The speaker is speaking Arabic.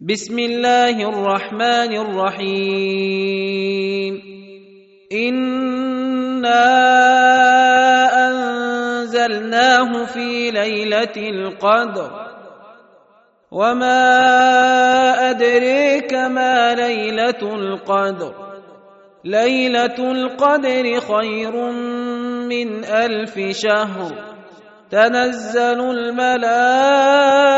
بسم الله الرحمن الرحيم. إنا أنزلناه في ليلة القدر. وما أدريك ما ليلة القدر. ليلة القدر خير من ألف شهر. تنزل الملائكة